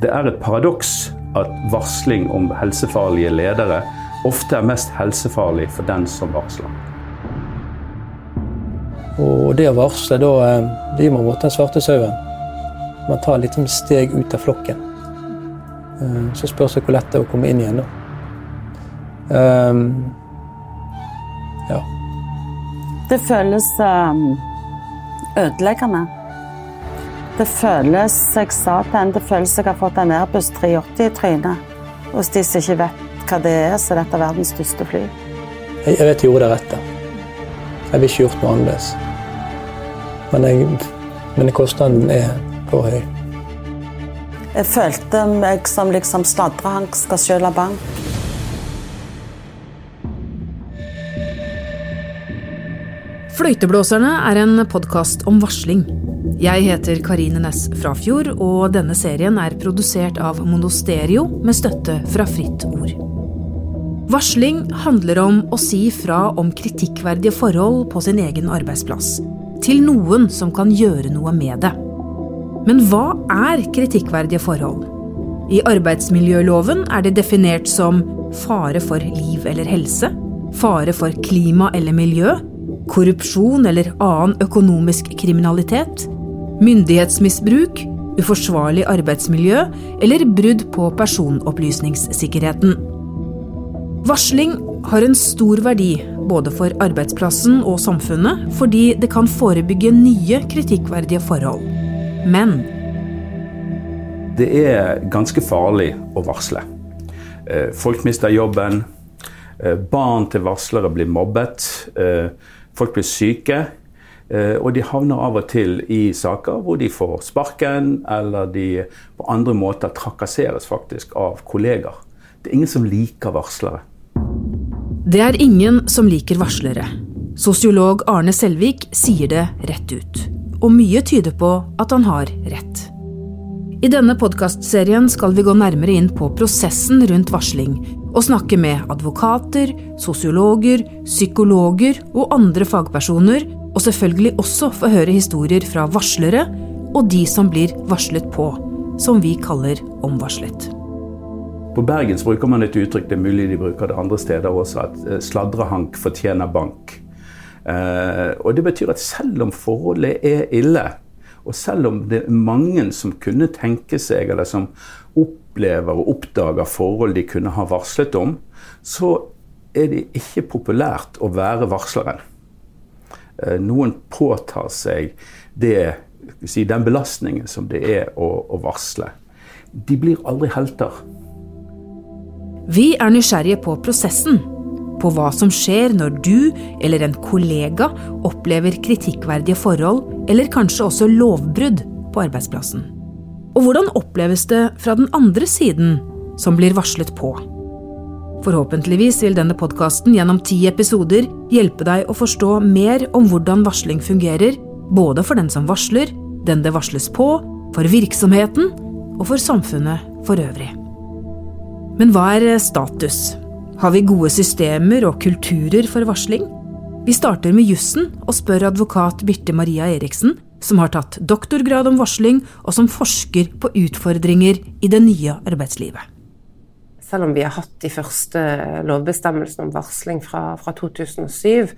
Det er et paradoks at varsling om helsefarlige ledere ofte er mest helsefarlig for den som varsler. Og det å varsle, da eh, blir man mot den svarte sauen. Man tar litt steg ut av flokken. Eh, så spørs det hvor lett det er å komme inn igjen, da. Um, ja. Det føles um, ødeleggende. Det føles jeg sa til henne, det føles jeg har fått en Airbus 380 i trynet. Hos de som ikke vet hva det er, så er dette verdens største fly. Jeg, jeg vet jeg gjorde det rette. Jeg ville ikke gjort noe annerledes. Men, jeg, men kostnaden er for høy. Jeg følte meg som liksom sladrehank skal skjøle bank. Fløyteblåserne er en podkast om varsling. Jeg heter Karine Næss Frafjord, og denne serien er produsert av Monosterio med støtte fra Fritt Ord. Varsling handler om å si fra om kritikkverdige forhold på sin egen arbeidsplass. Til noen som kan gjøre noe med det. Men hva er kritikkverdige forhold? I arbeidsmiljøloven er det definert som fare for liv eller helse, fare for klima eller miljø, korrupsjon eller annen økonomisk kriminalitet, myndighetsmisbruk, uforsvarlig arbeidsmiljø eller brudd på personopplysningssikkerheten. Varsling har en stor verdi både for arbeidsplassen og samfunnet, fordi det kan forebygge nye kritikkverdige forhold. Men Det er ganske farlig å varsle. Eh, folk mister jobben. Eh, barn til varslere blir mobbet. Folk blir syke. Eh, og de havner av og til i saker hvor de får sparken, eller de på andre måter trakasseres faktisk av kolleger. Det er ingen som liker varslere. det er ingen som liker varslere. Sosiolog Arne Selvik sier det rett ut. Og mye tyder på at han har rett. I denne podkastserien skal vi gå nærmere inn på prosessen rundt varsling, og snakke med advokater, sosiologer, psykologer og andre fagpersoner og selvfølgelig også få høre historier fra varslere og de som blir varslet på, som vi kaller omvarslet. På Bergens bruker man et uttrykk, det er mulig de bruker det andre steder også, at eh, sladrehank fortjener bank. Eh, og Det betyr at selv om forholdet er ille, og selv om det er mange som kunne tenke seg, eller som opplever og oppdager forhold de kunne ha varslet om, så er det ikke populært å være varsleren. Eh, noen påtar seg det, si, den belastningen som det er å, å varsle. De blir aldri helter. Vi er nysgjerrige på prosessen. På hva som skjer når du eller en kollega opplever kritikkverdige forhold, eller kanskje også lovbrudd på arbeidsplassen. Og hvordan oppleves det fra den andre siden, som blir varslet på? Forhåpentligvis vil denne podkasten gjennom ti episoder hjelpe deg å forstå mer om hvordan varsling fungerer, både for den som varsler, den det varsles på, for virksomheten og for samfunnet for øvrig. Men hva er status? Har vi gode systemer og kulturer for varsling? Vi starter med jussen og spør advokat Birte Maria Eriksen, som har tatt doktorgrad om varsling, og som forsker på utfordringer i det nye arbeidslivet selv om vi har hatt de første lovbestemmelsene om varsling fra, fra 2007,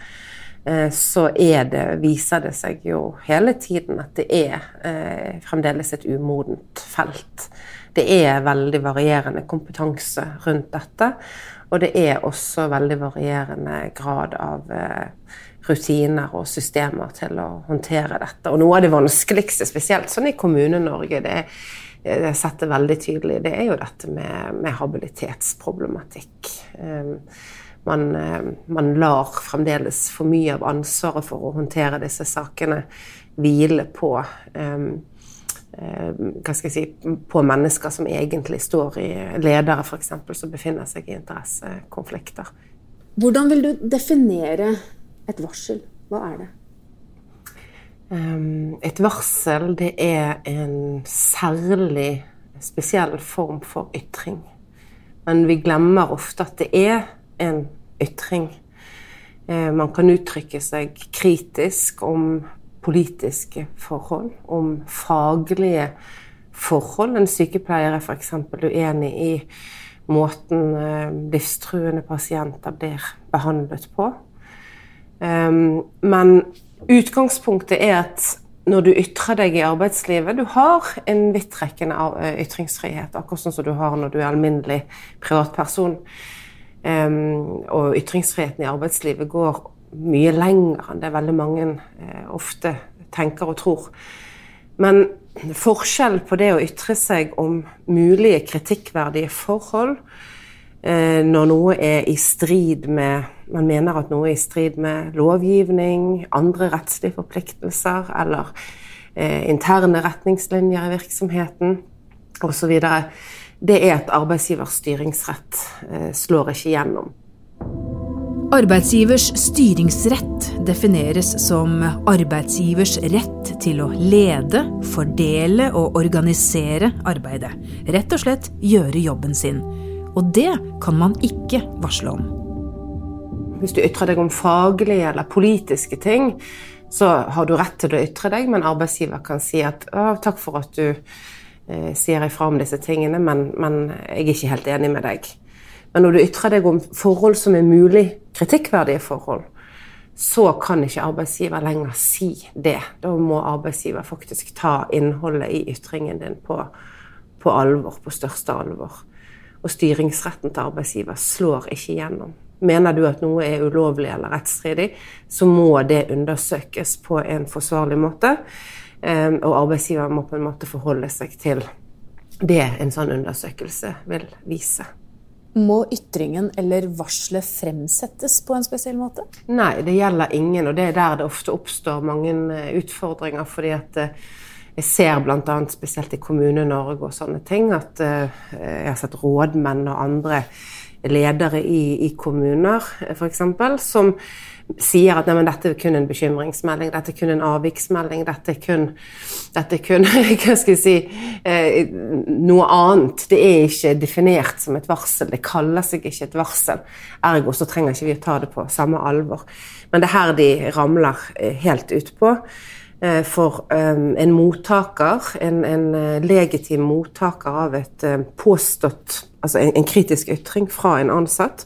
eh, så det, viser det seg jo hele tiden at det er eh, fremdeles et umodent felt. Det er veldig varierende kompetanse rundt dette. Og det er også veldig varierende grad av eh, rutiner og systemer til å håndtere dette. Og noe av det vanskeligste, spesielt sånn i Kommune-Norge, det er jeg det veldig tydelig, det er jo dette med, med habilitetsproblematikk. Um, man, um, man, lar fremdeles for mye av ansvaret for å håndtere disse sakene hvile på um, hva skal jeg si, på mennesker som egentlig står i Ledere, f.eks., som befinner seg i interessekonflikter. Hvordan vil du definere et varsel? Hva er det? Ehm, et varsel det er en særlig spesiell form for ytring. Men vi glemmer ofte at det er en ytring. Ehm, man kan uttrykke seg kritisk om politiske forhold, om faglige forhold. En sykepleier er f.eks. uenig i måten eh, livstruende pasienter blir behandlet på. Ehm, men utgangspunktet er at når du ytrer deg i arbeidslivet Du har en vidtrekkende eh, ytringsfrihet, akkurat sånn som du har når du er alminnelig privatperson. Um, og ytringsfriheten i arbeidslivet går mye lenger enn det veldig mange uh, ofte tenker og tror. Men forskjell på det å ytre seg om mulige kritikkverdige forhold når noe er i strid med Man mener at noe er i strid med lovgivning, andre rettslige forpliktelser eller eh, interne retningslinjer i virksomheten osv det er at arbeidsgivers styringsrett eh, slår ikke gjennom. Arbeidsgivers styringsrett defineres som arbeidsgivers rett til å lede, fordele og organisere arbeidet. Rett og slett gjøre jobben sin. Og det kan man ikke varsle om. Hvis du ytrer deg om faglige eller politiske ting, så har du rett til å ytre deg, men arbeidsgiver kan si at 'takk for at du eh, sier ifra om disse tingene, men, men, jeg er ikke helt enig med deg. Men når du ytrer deg om forhold som er mulig kritikkverdige forhold, så kan ikke arbeidsgiver lenger si det. Da må arbeidsgiver faktisk ta innholdet i ytringen din på, på alvor, på største alvor. Og styringsretten til arbeidsgiver slår ikke gjennom. Mener du at noe er ulovlig eller rettsstridig, så må det undersøkes på en forsvarlig måte. Ehm, og arbeidsgiver må på en måte forholde seg til det en sånn undersøkelse vil vise. Må ytringen eller varselet fremsettes på en spesiell måte? Nei, det gjelder ingen, og det er der det ofte oppstår mange eh, utfordringer. fordi at eh, jeg ser bl.a. spesielt i Kommune-Norge og sånne ting at eh, jeg har sett rådmenn og andre ledere i, i kommuner f.eks. som sier at nei, dette er kun en bekymringsmelding, dette er kun en avviksmelding, dette er kun, dette er kun hva skal jeg si, eh, noe annet. Det er ikke definert som et varsel, det kaller seg ikke et varsel. Ergo så trenger ikke vi å ta det på samme alvor. Men det er her de ramler eh, helt utpå. Eh, for eh, en mottaker, en, en legitim mottaker av et påstått Altså en, en kritisk ytring fra en ansatt,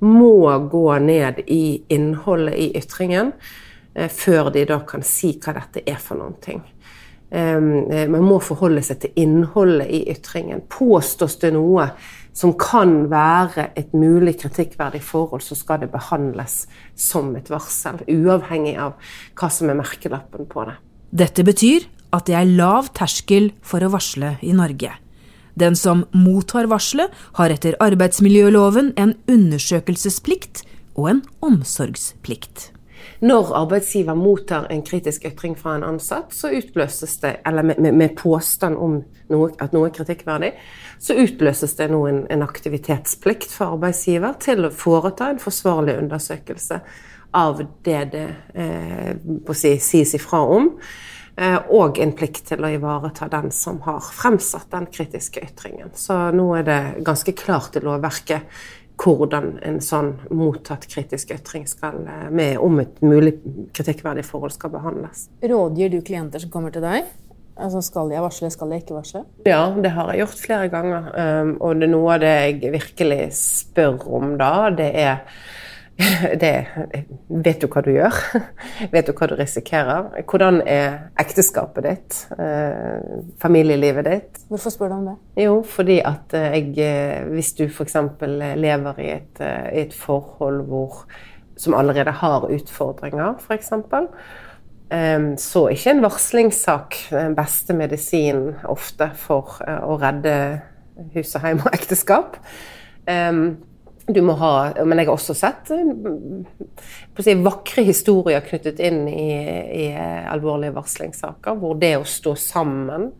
må gå ned i innholdet i ytringen eh, før de da kan si hva dette er for noen ting. Man må forholde seg til innholdet i ytringen. Påstås det noe som kan være et mulig kritikkverdig forhold, så skal det behandles som et varsel, uavhengig av hva som er merkelappen på det. Dette betyr at det er lav terskel for å varsle i Norge. Den som mottar varselet, har etter arbeidsmiljøloven en undersøkelsesplikt og en omsorgsplikt. Når arbeidsgiver mottar en kritisk ytring fra en ansatt, så utløses det, eller med, med, med påstand om noe, at noe er kritikkverdig, så utløses det nå en, en, aktivitetsplikt for arbeidsgiver til å foreta en forsvarlig undersøkelse av det det eh, si, sies ifra om. Eh, og en plikt til å ivareta den som har fremsatt den kritiske ytringen. Så nå er det ganske klart i lovverket hvordan en sånn mottatt kritisk ytring skal, eh, med, om et mulig kritikkverdig forhold skal behandles. Rådgir du klienter som kommer til deg? Altså, skal jeg varsle, skal jeg ikke varsle? Ja, det har jeg gjort flere ganger. Um, og det er noe av det jeg virkelig spør om da, det er det Vet du hva du gjør? Vet du hva du risikerer? Hvordan er ekteskapet ditt? Eh, familielivet ditt? Hvorfor spør du om det? Jo, fordi at eh, jeg eh, Hvis du f.eks. lever i et, i et, forhold hvor, som allerede har utfordringer, f.eks., så er ikke en varslingssak den beste medisin ofte for å redde hus og hjem og ekteskap. Du må ha, men jeg har også sett eh, si, vakre historier knyttet inn i, i, alvorlige varslingssaker, hvor det å stå sammen,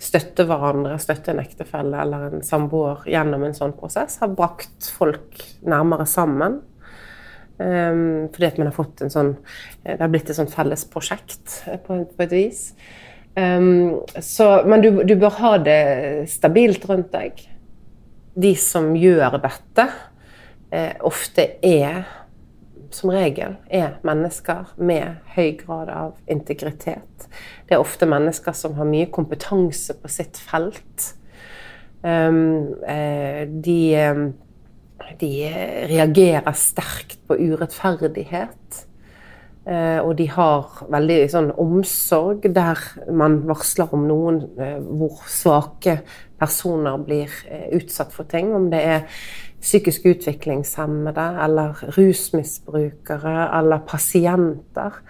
støtte hverandre, støtte en ektefelle eller en samboer gjennom en sånn prosess, har brakt folk nærmere sammen. Um, fordi at man har fått en sånn Det har blitt et sånt felles prosjekt eh, på, på et vis. Um, så, men du, du bør ha det stabilt rundt deg. De som gjør dette, eh, ofte er som regel er mennesker med høy grad av integritet. Det er ofte mennesker som har mye kompetanse på sitt felt. Um, de, de, reagerer sterkt på urettferdighet. Uh, og de har veldig sånn omsorg der man varsler om noen uh, hvor svake personer blir uh, utsatt for ting. Om det er psykisk utviklingshemmede eller rusmisbrukere eller pasienter.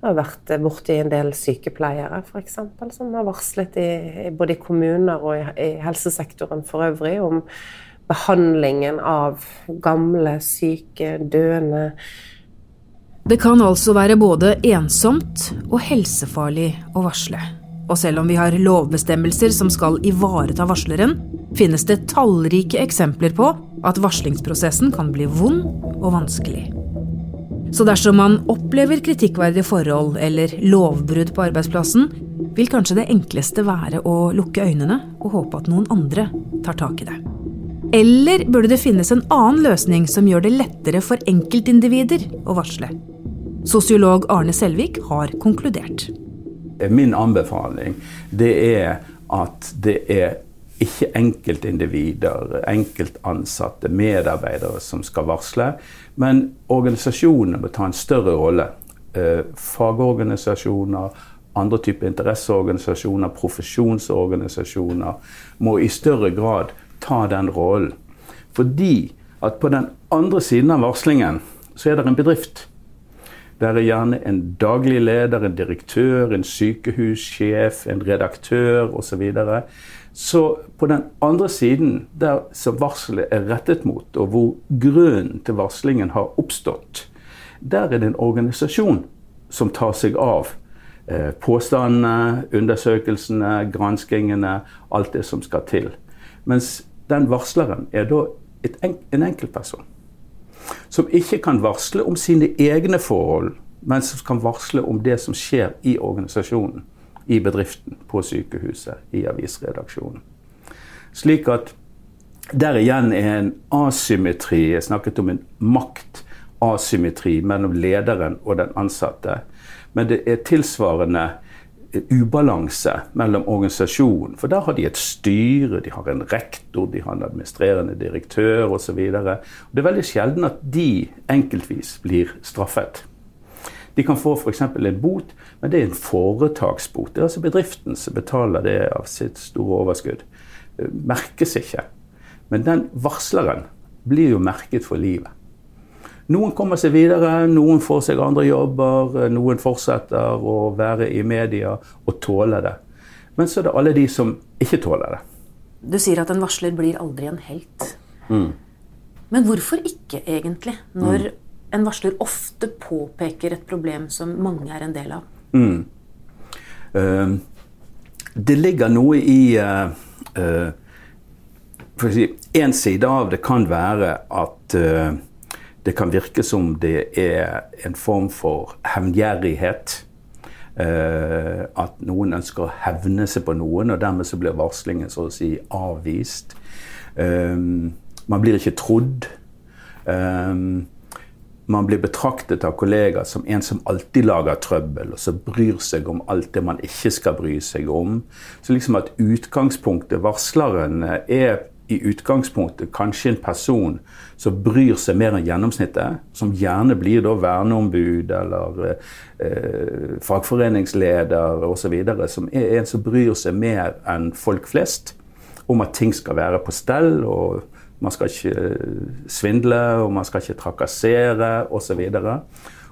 Jeg har vært borti en del sykepleiere for eksempel, som har varslet i, både i kommuner og i, i helsesektoren for øvrig om behandlingen av gamle, syke, døende. Det kan altså være både ensomt og helsefarlig å varsle. Og selv om vi har lovbestemmelser som skal ivareta varsleren, finnes det tallrike eksempler på at varslingsprosessen kan bli vond og vanskelig. Så dersom man opplever kritikkverdige forhold eller lovbrudd på arbeidsplassen, vil kanskje det enkleste være å lukke øynene og håpe at noen andre tar tak i det. Eller burde det finnes en annen løsning som gjør det lettere for enkeltindivider å varsle? Sosiolog Arne Selvik har konkludert. Min anbefaling det er at det er ikke enkeltindivider, enkeltansatte, medarbeidere som skal varsle, men organisasjonene må ta en større rolle. Eh, fagorganisasjoner, andre typer interesseorganisasjoner, profesjonsorganisasjoner må i større grad ta den rollen. Fordi at på den andre siden av varslingen så er det en bedrift. Der er gjerne en daglig leder, en direktør, en sykehussjef, en redaktør osv. Så, videre. så på den andre siden, der som varselet er rettet mot, og hvor grunnen til varslingen har oppstått, der er det en organisasjon som tar seg av eh, påstandene, undersøkelsene, granskingene, alt det som skal til. Mens den varsleren er da en, en enkeltperson som ikke kan varsle om sine egne forhold, men som kan varsle om det som skjer i organisasjonen, i bedriften, på sykehuset, i avisredaksjonen. Slik at der igjen er en asymmetri. Jeg snakket om en maktasymmetri mellom lederen og den ansatte. Men det er tilsvarende ubalanse mellom organisasjonen. For der har de et styre, de har en rektor, de har en administrerende direktør osv. Det er veldig sjelden at de enkeltvis blir straffet. De kan få f.eks. en bot, men det er en foretaksbot. Det er altså bedriften som betaler det av sitt store overskudd. Merkes ikke. Men den varsleren blir jo merket for livet. Noen kommer seg videre, noen får seg andre jobber, noen fortsetter å være i media og tåle det. Men så er det alle de som ikke tåler det. Du sier at en varsler blir aldri en helt. Mm. Men hvorfor ikke, egentlig? Når mm. en varsler ofte påpeker et problem som mange er en del av. Mm. Uh, det ligger noe i uh, uh, si, En side av det kan være at det kan virke som det er en form for hevngjerrighet. Uh, at noen ønsker å hevne seg på noen, og dermed så blir varslingen så å si avvist. Um, man blir ikke trodd. Um, man blir betraktet av kollegaer som en som alltid lager trøbbel, og som bryr seg om alt det man ikke skal bry seg om. Så liksom at utgangspunktet, varsleren, er i utgangspunktet kanskje en person som bryr seg mer enn gjennomsnittet, som gjerne blir da verneombud eller eh, fagforeningsleder osv., som er en som bryr seg mer enn folk flest om at ting skal være på stell. og man skal ikke eh, svindle, og man skal ikke trakassere osv.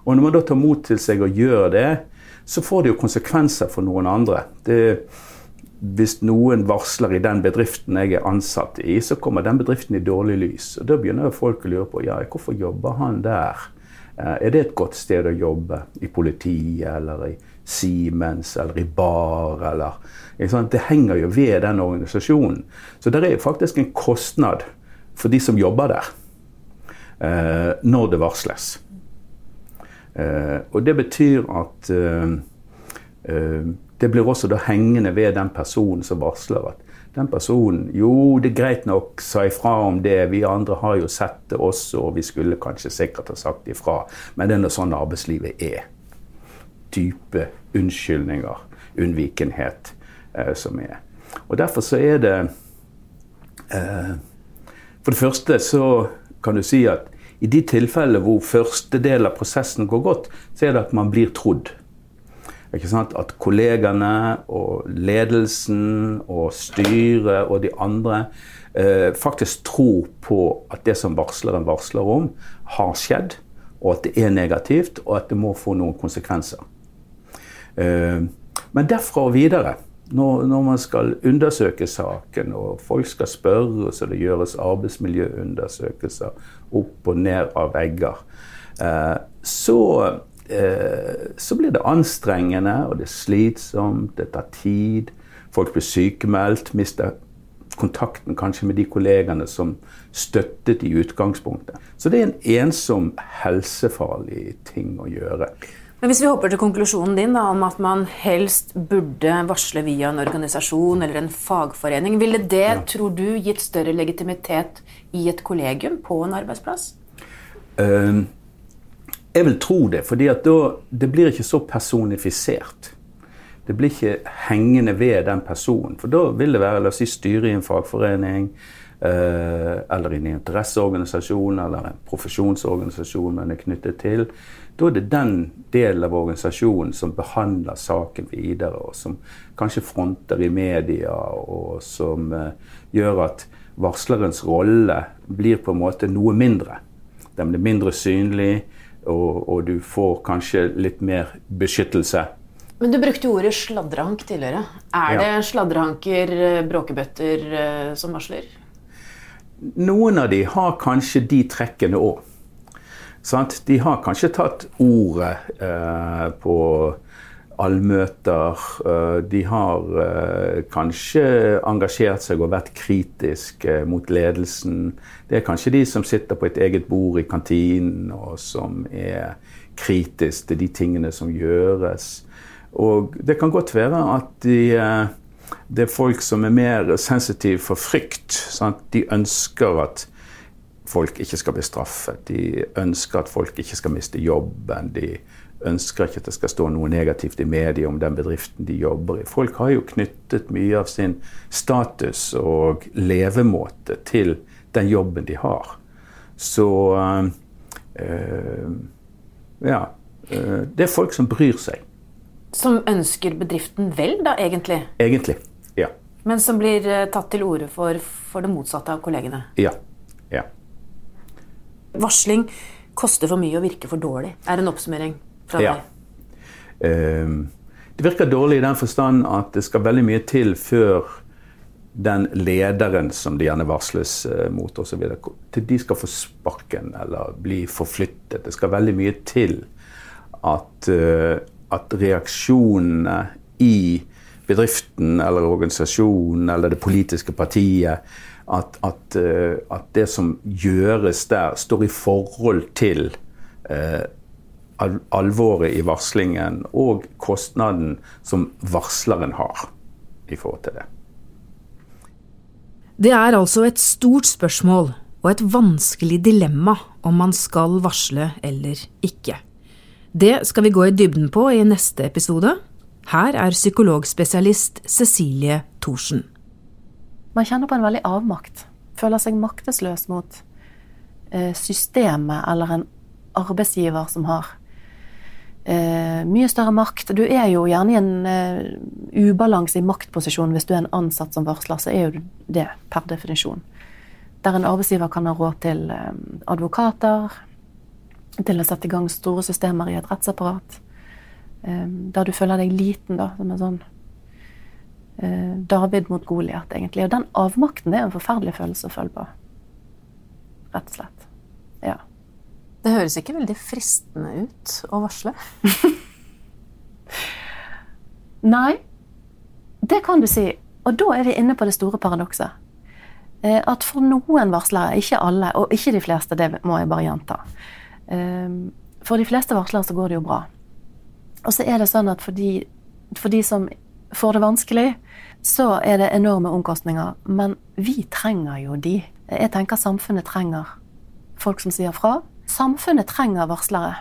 Og, når man da tar mot til seg og gjør det, så får det jo konsekvenser for noen andre. Det, hvis noen varsler i den bedriften jeg er ansatt i, så kommer den bedriften i dårlig lys. Og Da begynner folk å lure på ja, hvorfor jobber han der. Eh, er det et godt sted å jobbe? I politiet eller i Siemens eller i bar eller Det henger jo ved den organisasjonen. Så det er faktisk en kostnad for de som jobber der, eh, når det varsles. Eh, og det betyr at det blir også da hengende ved den personen som varsler at Den personen Jo, det er greit nok, sa ifra om det. Vi andre har jo sett det også, og vi skulle kanskje sikkert ha sagt ifra. Men det er nå sånn arbeidslivet er. Type unnskyldninger, unnvikenhet, eh, som er. Og derfor så er det eh, For det første så kan du si at i de tilfellene hvor første del av prosessen går godt, så er det at man blir trodd. At kollegene og ledelsen og styret og de andre eh, faktisk tror på at det som varsleren varsler om, har skjedd, og at det er negativt, og at det må få noen konsekvenser. Eh, men derfra og videre, når, når, man skal undersøke saken, og folk skal spørre, så det gjøres arbeidsmiljøundersøkelser opp og ned av vegger, eh, så så blir det anstrengende, og det er slitsomt, det tar tid. Folk blir sykemeldt, mister kontakten kanskje med de kollegene som støttet i utgangspunktet. Så det er en ensom, helsefarlig ting å gjøre. Men Hvis vi hopper til konklusjonen din da, om at man helst burde varsle via en organisasjon eller en fagforening, ville det, ja. tror du, gitt større legitimitet i et kollegium på en arbeidsplass? Uh, jeg vil tro det, fordi det blir ikke så personifisert. Det blir ikke hengende ved den personen. For da vil det være la oss si, styret i en fagforening, eh, eller i en interesseorganisasjon, eller en profesjonsorganisasjon man er knyttet til. Da er det den delen av organisasjonen som behandler saken videre, og som kanskje fronter i media, og som eh, gjør at varslerens rolle blir på en måte noe mindre. Den blir mindre synlig og, og, du får kanskje litt mer beskyttelse. Men du brukte ordet sladrehank tidligere. Er ja. det sladrehanker, eh, bråkebøtter, eh, som varsler? Noen av de har kanskje de trekkene òg. De har kanskje tatt ordet eh, på allmøter. Eh, de har eh, kanskje engasjert seg og vært kritisk eh, mot ledelsen. Det er kanskje de som sitter på et eget bord i kantinen og som er kritisk til de tingene som gjøres. Og det kan godt være at de, det er folk som er mer sensitive for frykt. Sant? De ønsker at folk ikke skal bli straffet. De ønsker at folk ikke skal miste jobben. De ønsker ikke at det skal stå noe negativt i media om den bedriften de jobber i. Folk har jo knyttet mye av sin status og levemåte til den jobben de har. Så øh, ja. Øh, det er folk som bryr seg. Som ønsker bedriften vel, da, egentlig? Egentlig, ja. Men som blir tatt til orde for, for det motsatte av kollegene? Ja. ja. Varsling koster for mye og virker for dårlig, er en oppsummering fra ja. deg? Uh, det virker dårlig i den forstand at det skal veldig mye til før den lederen som det gjerne varsles uh, mot osv., til de skal få sparken eller bli forflyttet. Det skal veldig mye til at, uh, at reaksjonene i bedriften eller organisasjonen eller det politiske partiet at, at, uh, at, det som gjøres der, står i forhold til uh, alvoret i varslingen og kostnaden som varsleren har i forhold til det. Det er altså et stort spørsmål og et vanskelig dilemma om man skal varsle eller ikke. Det skal vi gå i dybden på i neste episode. Her er psykologspesialist Cecilie Thorsen. Man kjenner på en veldig avmakt. Føler seg maktesløs mot eh, systemet eller en arbeidsgiver som har eh, mye større makt. Du er jo gjerne i en eh, ubalanse i maktposisjon hvis du er en ansatt som varsler, så er jo det per definisjon. Der en arbeidsgiver kan ha råd til eh, advokater, til å sette i gang store systemer i et rettsapparat. Eh, der du føler deg liten, da, som en sånn eh, David mot Goliat, egentlig. Og den avmakten det er en forferdelig følelse å føle på. Rett og slett. Ja. Det høres ikke veldig fristende ut å varsle? Nei, det kan du si. Og da er vi inne på det store paradokset. Eh, at for noen varslere, ikke alle, og ikke de fleste, det må jeg bare gjenta eh, For de fleste varslere så går det jo bra. Og så er det sånn at for de, for de som får det vanskelig, så er det enorme omkostninger. Men vi trenger jo de. Jeg tenker samfunnet trenger folk som sier fra. Samfunnet trenger varslere.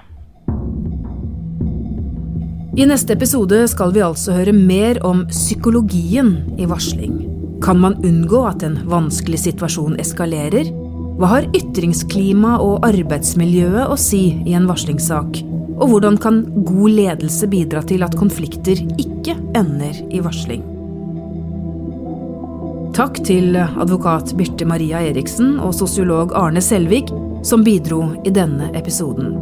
I neste episode skal vi altså høre mer om psykologien i varsling. Kan man unngå at en vanskelig situasjon eskalerer? Hva har ytringsklima og arbeidsmiljøet å si i en varslingssak? Og hvordan kan god ledelse bidra til at konflikter ikke ender i varsling? Takk til advokat Birte Maria Eriksen og sosiolog Arne Selvik, som bidro i denne episoden.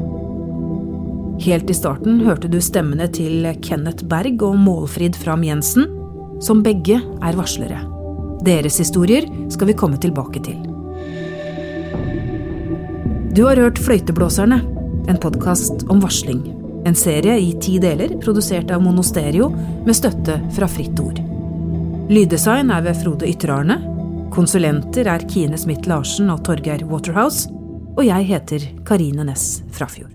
Helt i starten hørte du stemmene til Kenneth Berg og Målfrid Fram Jensen, som begge er varslere. Deres historier skal vi komme tilbake til. Du har hørt Fløyteblåserne, en podkast om varsling. En serie i ti deler, produsert av Monosterio med støtte fra Fritt Ord. Lyddesign er ved Frode Ytterarne. Konsulenter er Kine Smith Larsen og Torgeir Waterhouse. Og jeg heter Karine Næss Frafjord.